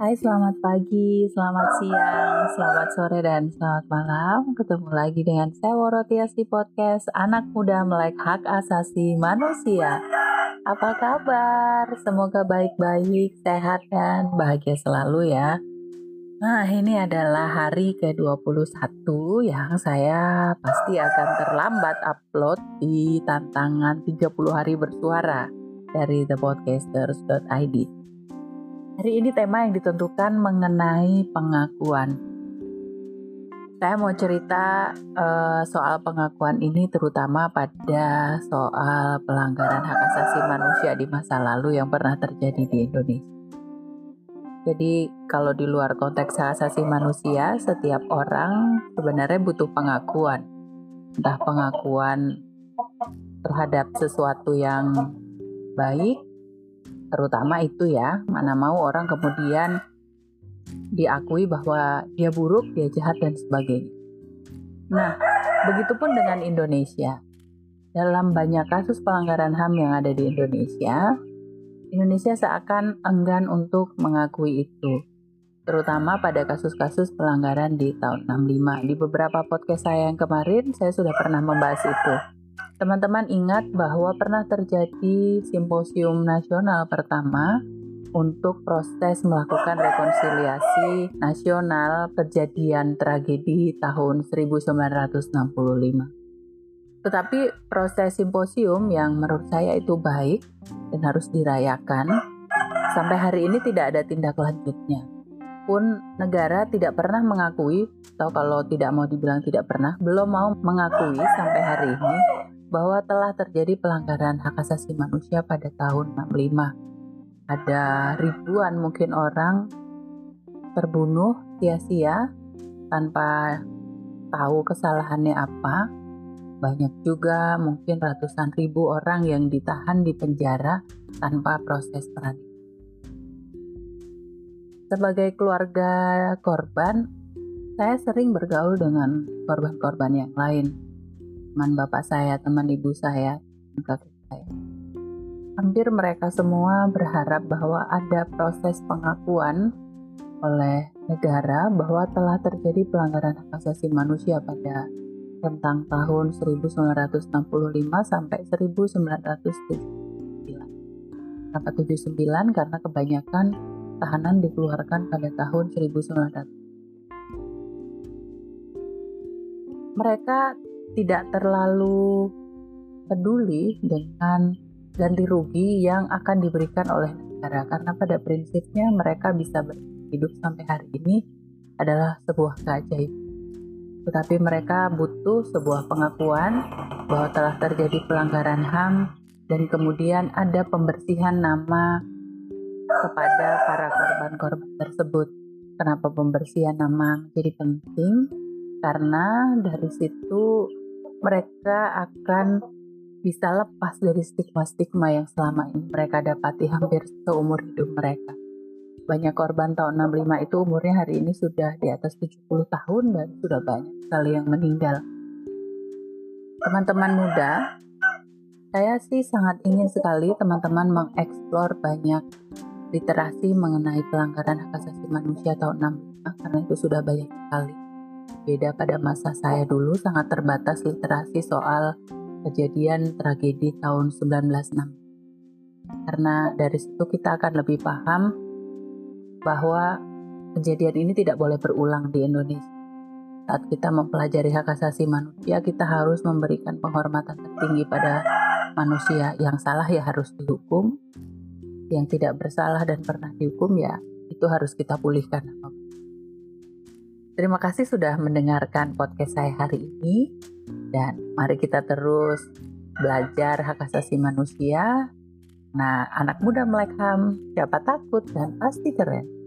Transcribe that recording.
Hai, selamat pagi, selamat siang, selamat sore, dan selamat malam. Ketemu lagi dengan saya Worotias di podcast Anak Muda Melek Hak Asasi Manusia. Apa kabar? Semoga baik-baik, sehat, dan bahagia selalu ya. Nah, ini adalah hari ke-21 yang saya pasti akan terlambat upload di tantangan 30 hari bersuara dari thepodcasters.id. Hari ini tema yang ditentukan mengenai pengakuan. Saya mau cerita uh, soal pengakuan ini terutama pada soal pelanggaran hak asasi manusia di masa lalu yang pernah terjadi di Indonesia. Jadi kalau di luar konteks hak asasi manusia, setiap orang sebenarnya butuh pengakuan. Entah pengakuan terhadap sesuatu yang baik terutama itu ya mana mau orang kemudian diakui bahwa dia buruk, dia jahat dan sebagainya. Nah, begitupun dengan Indonesia. Dalam banyak kasus pelanggaran HAM yang ada di Indonesia, Indonesia seakan enggan untuk mengakui itu. Terutama pada kasus-kasus pelanggaran di tahun 65. Di beberapa podcast saya yang kemarin, saya sudah pernah membahas itu. Teman-teman ingat bahwa pernah terjadi simposium nasional pertama untuk proses melakukan rekonsiliasi nasional kejadian tragedi tahun 1965. Tetapi proses simposium yang menurut saya itu baik dan harus dirayakan, sampai hari ini tidak ada tindak lanjutnya. Pun negara tidak pernah mengakui, atau kalau tidak mau dibilang tidak pernah, belum mau mengakui sampai hari ini bahwa telah terjadi pelanggaran hak asasi manusia pada tahun 65. Ada ribuan mungkin orang terbunuh sia-sia tanpa tahu kesalahannya apa. Banyak juga mungkin ratusan ribu orang yang ditahan di penjara tanpa proses peradilan. Sebagai keluarga korban, saya sering bergaul dengan korban-korban yang lain teman bapak saya, teman ibu saya, kakek saya. Hampir mereka semua berharap bahwa ada proses pengakuan oleh negara bahwa telah terjadi pelanggaran hak asasi manusia pada tentang tahun 1965 sampai 1979. Kenapa 79? Karena kebanyakan tahanan dikeluarkan pada tahun 1900. Mereka tidak terlalu peduli dengan ganti rugi yang akan diberikan oleh negara karena pada prinsipnya mereka bisa hidup sampai hari ini adalah sebuah keajaiban. Tetapi mereka butuh sebuah pengakuan bahwa telah terjadi pelanggaran HAM dan kemudian ada pembersihan nama kepada para korban-korban tersebut. Kenapa pembersihan nama menjadi penting? Karena dari situ mereka akan bisa lepas dari stigma-stigma yang selama ini mereka dapati hampir seumur hidup mereka. Banyak korban tahun 65 itu umurnya hari ini sudah di atas 70 tahun dan sudah banyak sekali yang meninggal. Teman-teman muda, saya sih sangat ingin sekali teman-teman mengeksplor banyak literasi mengenai pelanggaran hak asasi manusia tahun 65 karena itu sudah banyak sekali. Beda pada masa saya dulu sangat terbatas literasi soal kejadian tragedi tahun 1906. Karena dari situ kita akan lebih paham bahwa kejadian ini tidak boleh berulang di Indonesia. Saat kita mempelajari hak asasi manusia, kita harus memberikan penghormatan tertinggi pada manusia. Yang salah ya harus dihukum, yang tidak bersalah dan pernah dihukum ya itu harus kita pulihkan Terima kasih sudah mendengarkan podcast saya hari ini dan mari kita terus belajar hak asasi manusia. Nah, anak muda melek HAM, siapa takut dan pasti keren.